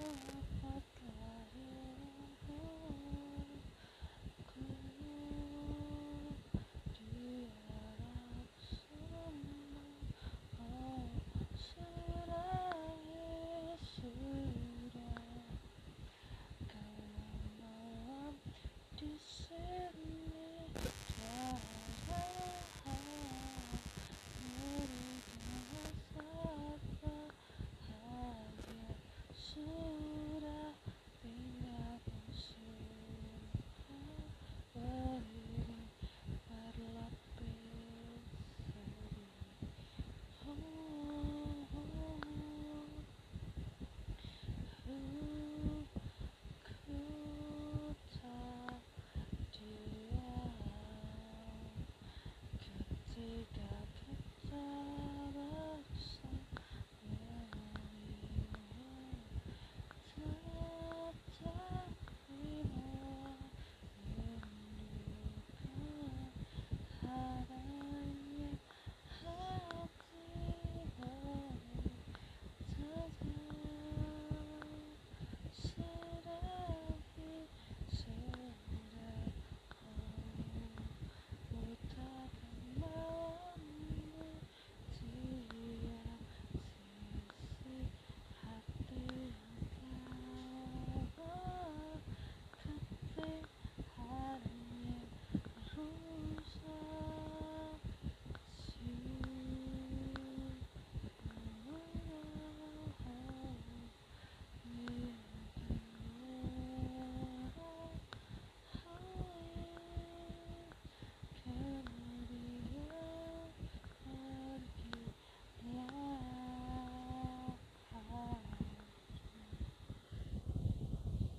Oh.